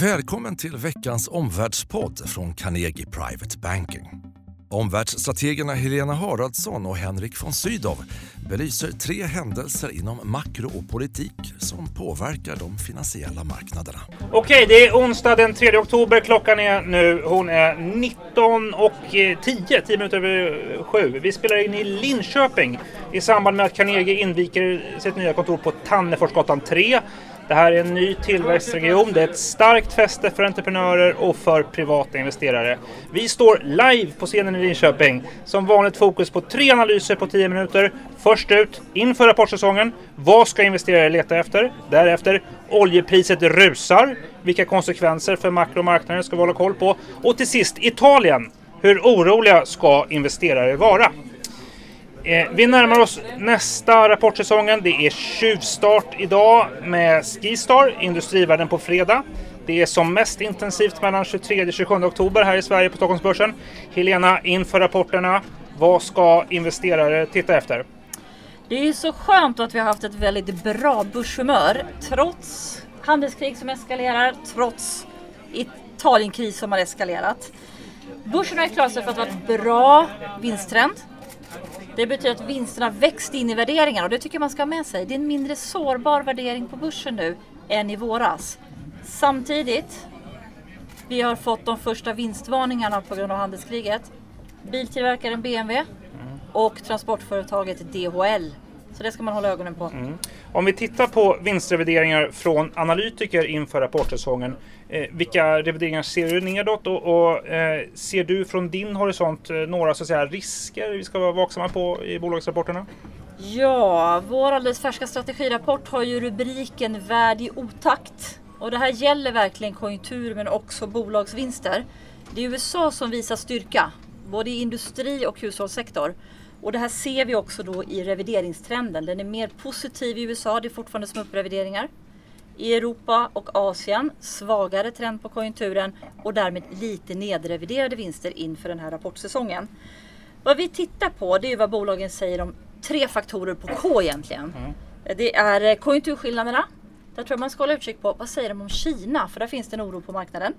Välkommen till veckans omvärldspodd från Carnegie Private Banking. Omvärldsstrategerna Helena Haraldsson och Henrik von Sydow belyser tre händelser inom makro och politik som påverkar de finansiella marknaderna. Okej, det är onsdag den 3 oktober. Klockan är nu, hon är 19 och eh, 10, 10 minuter över 7. Vi spelar in i Linköping i samband med att Carnegie inviker sitt nya kontor på Tanneforsgatan 3. Det här är en ny tillväxtregion. Det är ett starkt fäste för entreprenörer och för privata investerare. Vi står live på scenen i Linköping. Som vanligt fokus på tre analyser på 10 minuter. Först ut, inför rapportsäsongen. Vad ska investerare leta efter? Därefter, oljepriset rusar. Vilka konsekvenser för makromarknaden ska vi hålla koll på? Och till sist, Italien. Hur oroliga ska investerare vara? Eh, vi närmar oss nästa rapportsäsongen. Det är tjuvstart idag med Skistar, Industrivärden på fredag. Det är som mest intensivt mellan 23 och 27 oktober här i Sverige på Stockholmsbörsen. Helena, inför rapporterna, vad ska investerare titta efter? Det är så skönt att vi har haft ett väldigt bra börshumör trots handelskrig som eskalerar, trots Italienkris som har eskalerat. Börsen har klarat sig för att vara ett bra vinsttrend. Det betyder att vinsterna växt in i värderingarna och det tycker jag man ska ha med sig. Det är en mindre sårbar värdering på börsen nu än i våras. Samtidigt, vi har fått de första vinstvarningarna på grund av handelskriget. Biltillverkaren BMW och transportföretaget DHL. Så det ska man hålla ögonen på. Mm. Om vi tittar på vinstrevideringar från analytiker inför rapportsäsongen. Eh, vilka revideringar ser du nedåt och, och eh, ser du från din horisont eh, några så säga, risker vi ska vara vaksamma på i bolagsrapporterna? Ja, vår alldeles färska strategirapport har ju rubriken Värd i otakt. Och det här gäller verkligen konjunktur men också bolagsvinster. Det är USA som visar styrka, både i industri och hushållssektor. Och det här ser vi också då i revideringstrenden. Den är mer positiv i USA, det är fortfarande små upprevideringar. I Europa och Asien svagare trend på konjunkturen och därmed lite nedreviderade vinster inför den här rapportsäsongen. Vad vi tittar på det är vad bolagen säger om tre faktorer på K egentligen. Mm. Det är konjunkturskillnaderna. Där tror jag man ska hålla utkik på vad säger de om Kina? För där finns det en oro på marknaden.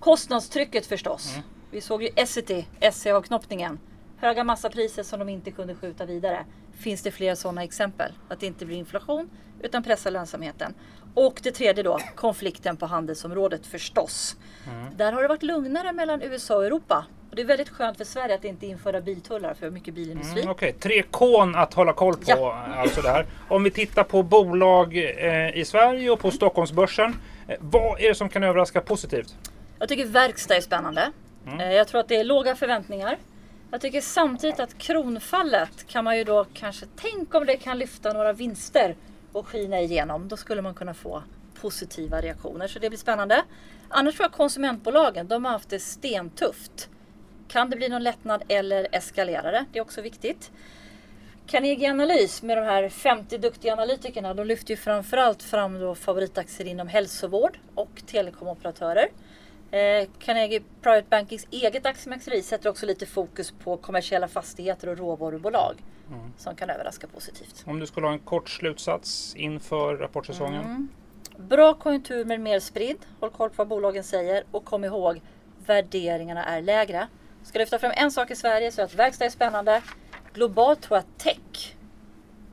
Kostnadstrycket förstås. Mm. Vi såg ju Essity, SCA-knoppningen höga massapriser som de inte kunde skjuta vidare. Finns det fler sådana exempel? Att det inte blir inflation utan pressar lönsamheten. Och det tredje då, konflikten på handelsområdet förstås. Mm. Där har det varit lugnare mellan USA och Europa. Och det är väldigt skönt för Sverige att inte införa biltullar för mycket bilindustri. Mm, Okej, okay. tre K att hålla koll på. Ja. Alltså det här. Om vi tittar på bolag eh, i Sverige och på Stockholmsbörsen. Eh, vad är det som kan överraska positivt? Jag tycker verkstad är spännande. Mm. Eh, jag tror att det är låga förväntningar. Jag tycker samtidigt att kronfallet kan man ju då kanske, tänk om det kan lyfta några vinster och skina igenom. Då skulle man kunna få positiva reaktioner. Så det blir spännande. Annars tror jag konsumentbolagen, de har haft det stentufft. Kan det bli någon lättnad eller eskalerar det? Det är också viktigt. Carnegie Analys med de här 50 duktiga analytikerna, de lyfter ju framförallt fram då favoritaktier inom hälsovård och telekomoperatörer. Eh, Carnegie Private Bankings eget aktiemäxeri sätter också lite fokus på kommersiella fastigheter och råvarubolag mm. som kan överraska positivt. Om du skulle ha en kort slutsats inför rapportsäsongen? Mm. Bra konjunktur men mer spridd. Håll koll på vad bolagen säger och kom ihåg värderingarna är lägre. Ska lyfta fram en sak i Sverige så är att verkstad är spännande. Globalt tror jag tech,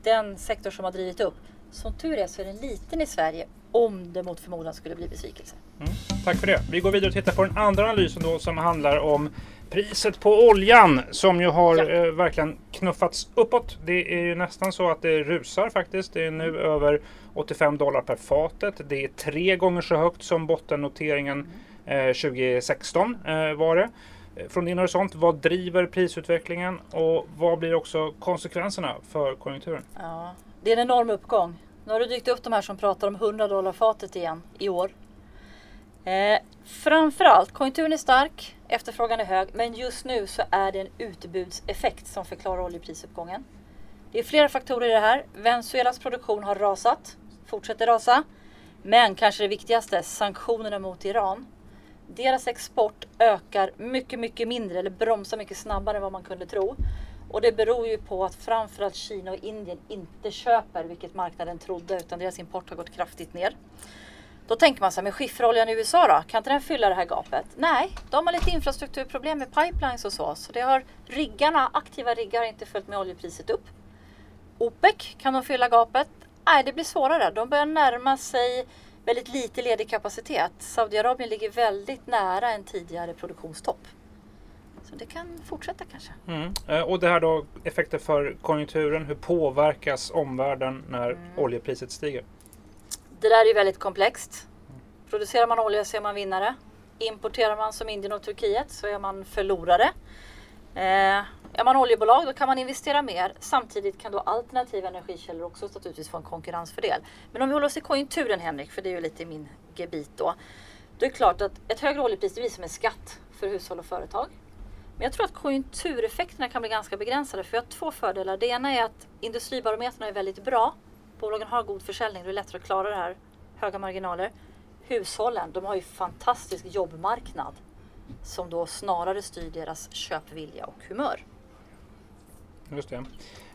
den sektor som har drivit upp. Som tur är så är den liten i Sverige om det mot förmodan skulle bli besvikelse. Mm, tack för det. Vi går vidare och tittar på den andra analysen då som handlar om priset på oljan som ju har ja. eh, verkligen knuffats uppåt. Det är ju nästan så att det rusar faktiskt. Det är nu över 85 dollar per fatet. Det är tre gånger så högt som bottennoteringen eh, 2016 eh, var det. Eh, från din horisont, vad driver prisutvecklingen och vad blir också konsekvenserna för konjunkturen? Ja, det är en enorm uppgång. Nu har det dykt upp de här som pratar om 100 dollar fatet igen i år. Eh, framförallt, konjunkturen är stark, efterfrågan är hög, men just nu så är det en utbudseffekt som förklarar oljeprisuppgången. Det är flera faktorer i det här. Venezuelas produktion har rasat, fortsätter rasa. Men kanske det viktigaste, sanktionerna mot Iran. Deras export ökar mycket, mycket mindre eller bromsar mycket snabbare än vad man kunde tro. Och det beror ju på att framförallt Kina och Indien inte köper, vilket marknaden trodde, utan deras import har gått kraftigt ner. Då tänker man så här, med skifferoljan i USA då? Kan inte den fylla det här gapet? Nej, de har lite infrastrukturproblem med pipelines och så. Så det har riggarna, aktiva riggar har inte följt med oljepriset upp. OPEC, kan de fylla gapet? Nej, det blir svårare. De börjar närma sig väldigt lite ledig kapacitet. Saudiarabien ligger väldigt nära en tidigare produktionstopp. Det kan fortsätta kanske. Mm. Eh, och det här då, effekter för konjunkturen. Hur påverkas omvärlden när mm. oljepriset stiger? Det där är väldigt komplext. Producerar man olja så är man vinnare. Importerar man som Indien och Turkiet så är man förlorare. Eh, är man oljebolag då kan man investera mer. Samtidigt kan då alternativa energikällor också naturligtvis få en konkurrensfördel. Men om vi håller oss i konjunkturen Henrik, för det är ju lite min gebit då. Då är det klart att ett högre oljepris det blir som en skatt för hushåll och företag. Men jag tror att konjunktureffekterna kan bli ganska begränsade för vi har två fördelar. Det ena är att industribarometrarna är väldigt bra. Bolagen har god försäljning, det är lättare att klara det här. Höga marginaler. Hushållen, de har ju fantastisk jobbmarknad som då snarare styr deras köpvilja och humör. Just det.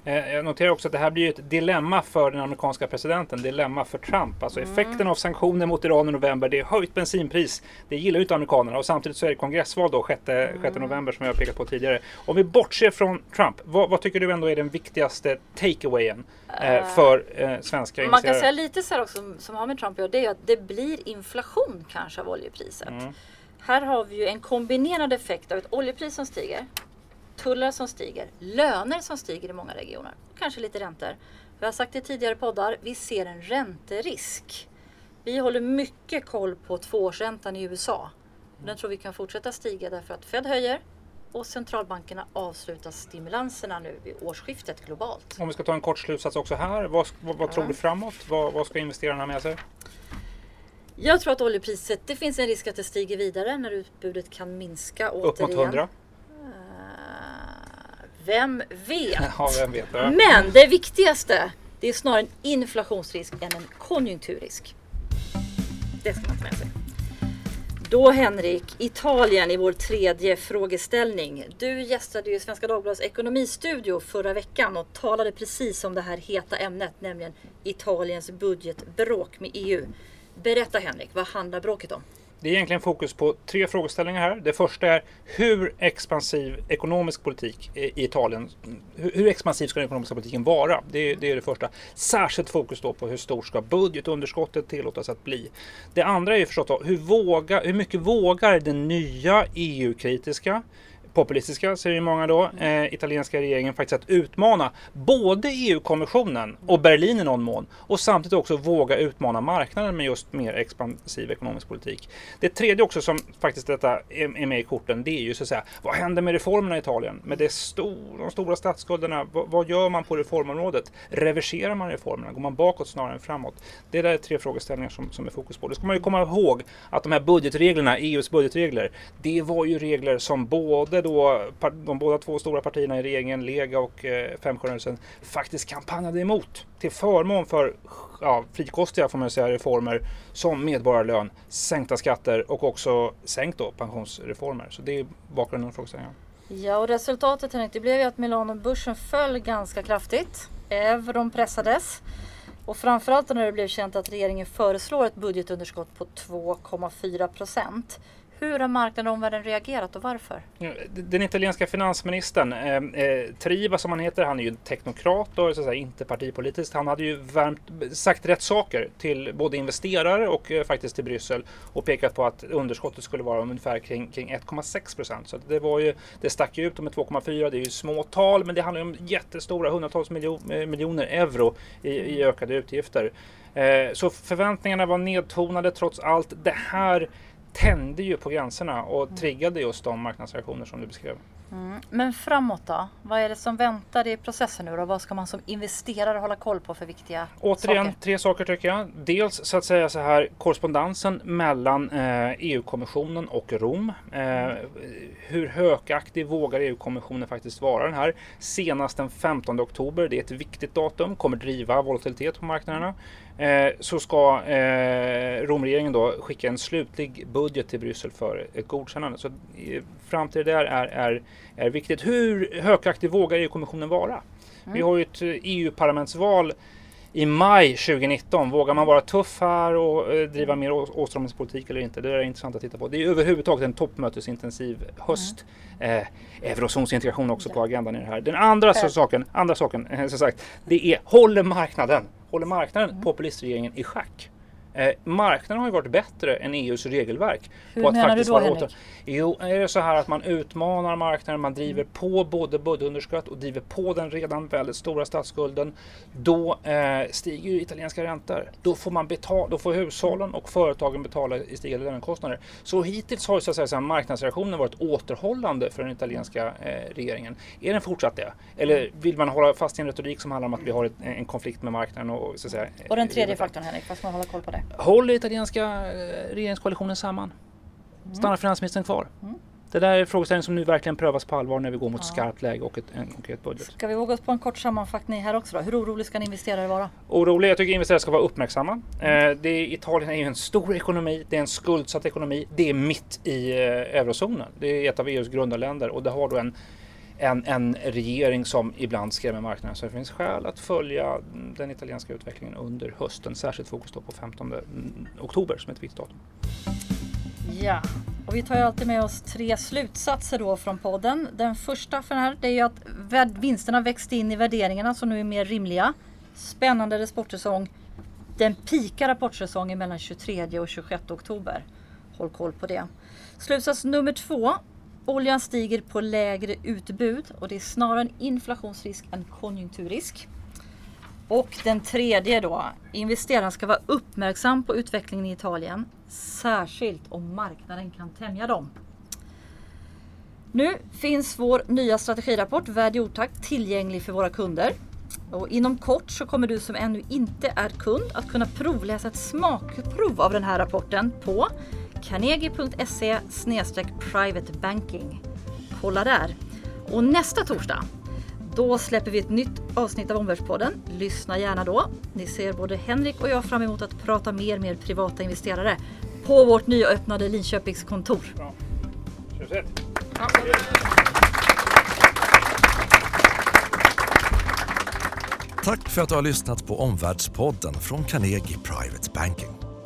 Eh, jag noterar också att det här blir ett dilemma för den amerikanska presidenten, dilemma för Trump. Alltså mm. effekten av sanktioner mot Iran i november, det är höjt bensinpris. Det giller ju inte amerikanerna och samtidigt så är det kongressval då 6, mm. november som jag har pekat på tidigare. Om vi bortser från Trump, vad, vad tycker du ändå är den viktigaste takeawayen eh, för eh, svenska investerare? Man kan säga lite så här också som har med Trump att göra, det är att det blir inflation kanske av oljepriset. Mm. Här har vi ju en kombinerad effekt av ett oljepris som stiger tullar som stiger, löner som stiger i många regioner, kanske lite räntor. Vi har sagt i tidigare poddar, vi ser en ränterisk. Vi håller mycket koll på tvåårsräntan i USA. Den tror vi kan fortsätta stiga därför att Fed höjer och centralbankerna avslutar stimulanserna nu vid årsskiftet globalt. Om vi ska ta en kort slutsats också här, vad, vad, vad tror du framåt? Vad, vad ska investerarna ha med sig? Jag tror att oljepriset, det finns en risk att det stiger vidare när utbudet kan minska återigen. Upp mot 100? Vem vet? Ja, vem vet ja. Men det viktigaste, det är snarare en inflationsrisk än en konjunkturrisk. Det ska man ta med sig. Då Henrik, Italien i vår tredje frågeställning. Du gästade ju Svenska Dagbladets ekonomistudio förra veckan och talade precis om det här heta ämnet, nämligen Italiens budgetbråk med EU. Berätta Henrik, vad handlar bråket om? Det är egentligen fokus på tre frågeställningar här. Det första är hur expansiv ekonomisk politik i Italien, hur expansiv ska den ekonomiska politiken vara? Det, det är det första. Särskilt fokus då på hur stort ska budgetunderskottet tillåtas att bli? Det andra är förstås då, hur, våga, hur mycket vågar den nya EU-kritiska populistiska, säger ju många då, eh, italienska regeringen faktiskt att utmana både EU-kommissionen och Berlin i någon mån och samtidigt också våga utmana marknaden med just mer expansiv ekonomisk politik. Det tredje också som faktiskt detta är, är med i korten, det är ju så att säga, vad händer med reformerna i Italien? Med det stor, de stora statsskulderna, vad, vad, gör man på reformområdet? Reverserar man reformerna? Går man bakåt snarare än framåt? Det där är tre frågeställningar som, som är fokus på. Det ska man ju komma ihåg att de här budgetreglerna, EUs budgetregler, det var ju regler som både då de båda två stora partierna i regeringen, Lega och eh, Femstjärnerörelsen, faktiskt kampanjade emot till förmån för ja, frikostiga får man säga, reformer som medborgarlön, sänkta skatter och också sänkt då, pensionsreformer. Så det är bakgrunden till frågeställningen. Ja, och resultatet Henrik, det blev ju att Milano-börsen föll ganska kraftigt. Euron pressades. Och framförallt när det blev känt att regeringen föreslår ett budgetunderskott på 2,4 procent. Hur har marknaden och omvärlden reagerat och varför? Den italienska finansministern, eh, eh, Triva som han heter, han är ju teknokrat och så säga, inte partipolitiskt. Han hade ju värmt, sagt rätt saker till både investerare och eh, faktiskt till Bryssel och pekat på att underskottet skulle vara ungefär kring, kring 1,6 procent. Så det, var ju, det stack ju ut med 2,4. Det är ju små tal, men det handlar ju om jättestora hundratals miljon, eh, miljoner euro i, i ökade utgifter. Eh, så förväntningarna var nedtonade trots allt. Det här tände ju på gränserna och mm. triggade just de marknadsreaktioner som du beskrev. Mm. Men framåt då? Vad är det som väntar i processen nu då? Vad ska man som investerare hålla koll på för viktiga Återigen saker? tre saker tycker jag. Dels så att säga så här korrespondensen mellan eh, EU-kommissionen och Rom. Eh, hur hökaktig vågar EU-kommissionen faktiskt vara den här? Senast den 15 oktober, det är ett viktigt datum, kommer driva volatilitet på marknaderna. Eh, så ska eh, Romregeringen då skicka en slutlig budget till Bryssel för ett godkännande. Så eh, fram till det där är, är, är viktigt. Hur högaktig vågar EU-kommissionen vara? Mm. Vi har ju ett EU-parlamentsval i maj 2019. Vågar man vara tuff här och eh, driva mer åtstramningspolitik eller inte? Det är intressant att titta på. Det är överhuvudtaget en toppmötesintensiv höst. Mm. Eh, eurozonsintegration också på agendan i det här. Den andra äh. saken, andra saken eh, som sagt, det är håller marknaden, håller marknaden mm. populistregeringen i schack? Eh, marknaden har ju varit bättre än EUs regelverk. Hur på att menar faktiskt du då Henrik? Åter... Jo, är det så här att man utmanar marknaden, man driver mm. på både budgetunderskott och driver på den redan väldigt stora statsskulden. Då eh, stiger ju italienska räntor. Då får, man betala, då får hushållen och företagen betala i stigande lönekostnader. Så hittills har så att säga, marknadsreaktionen varit återhållande för den italienska eh, regeringen. Är den fortsatt det? Eller vill man hålla fast i en retorik som handlar om att vi har ett, en konflikt med marknaden? Och, så att säga, och den tredje faktorn Henrik, fast man håller koll på det? Håller italienska eh, regeringskoalitionen samman? Stannar mm. finansministern kvar? Mm. Det där är frågeställning som nu verkligen prövas på allvar när vi går mot ja. skarpt läge och ett, en konkret budget. Ska vi våga oss på en kort sammanfattning här också då? Hur orolig ska en investerare vara? Orolig? Jag tycker investerare ska vara uppmärksamma. Mm. Eh, det är, Italien är ju en stor ekonomi, det är en skuldsatt ekonomi, det är mitt i eh, eurozonen. Det är ett av EUs grundarländer och det har då en en, en regering som ibland skrämmer marknaden. Så det finns skäl att följa den italienska utvecklingen under hösten. Särskilt fokus då på 15 mm, oktober som är ett viktigt datum. Ja, och vi tar ju alltid med oss tre slutsatser då från podden. Den första för den här det är ju att vinsterna växte in i värderingarna som nu är mer rimliga. Spännande rapportsäsong. Den pika rapportsäsongen mellan 23 och 26 oktober. Håll koll på det. Slutsats nummer två Oljan stiger på lägre utbud och det är snarare en inflationsrisk än konjunkturrisk. Och den tredje då, investeraren ska vara uppmärksam på utvecklingen i Italien, särskilt om marknaden kan tämja dem. Nu finns vår nya strategirapport Värd i otakt tillgänglig för våra kunder. Och inom kort så kommer du som ännu inte är kund att kunna provläsa ett smakprov av den här rapporten på carnegie.se privatebanking. Kolla där! Och nästa torsdag då släpper vi ett nytt avsnitt av Omvärldspodden. Lyssna gärna då. Ni ser både Henrik och jag fram emot att prata mer med privata investerare på vårt nya öppnade Linköpingskontor. Bra. Tack för att du har lyssnat på Omvärldspodden från Carnegie Private Banking.